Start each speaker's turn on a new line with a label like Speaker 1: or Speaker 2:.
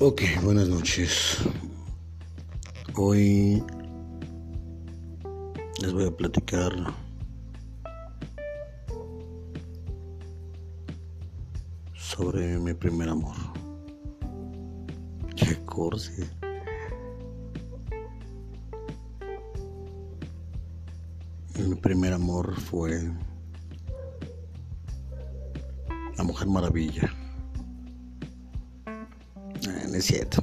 Speaker 1: Ok, buenas noches. Hoy les voy a platicar sobre mi primer amor. Qué corse. Mi primer amor fue la Mujer Maravilla. Ah, no es cierto.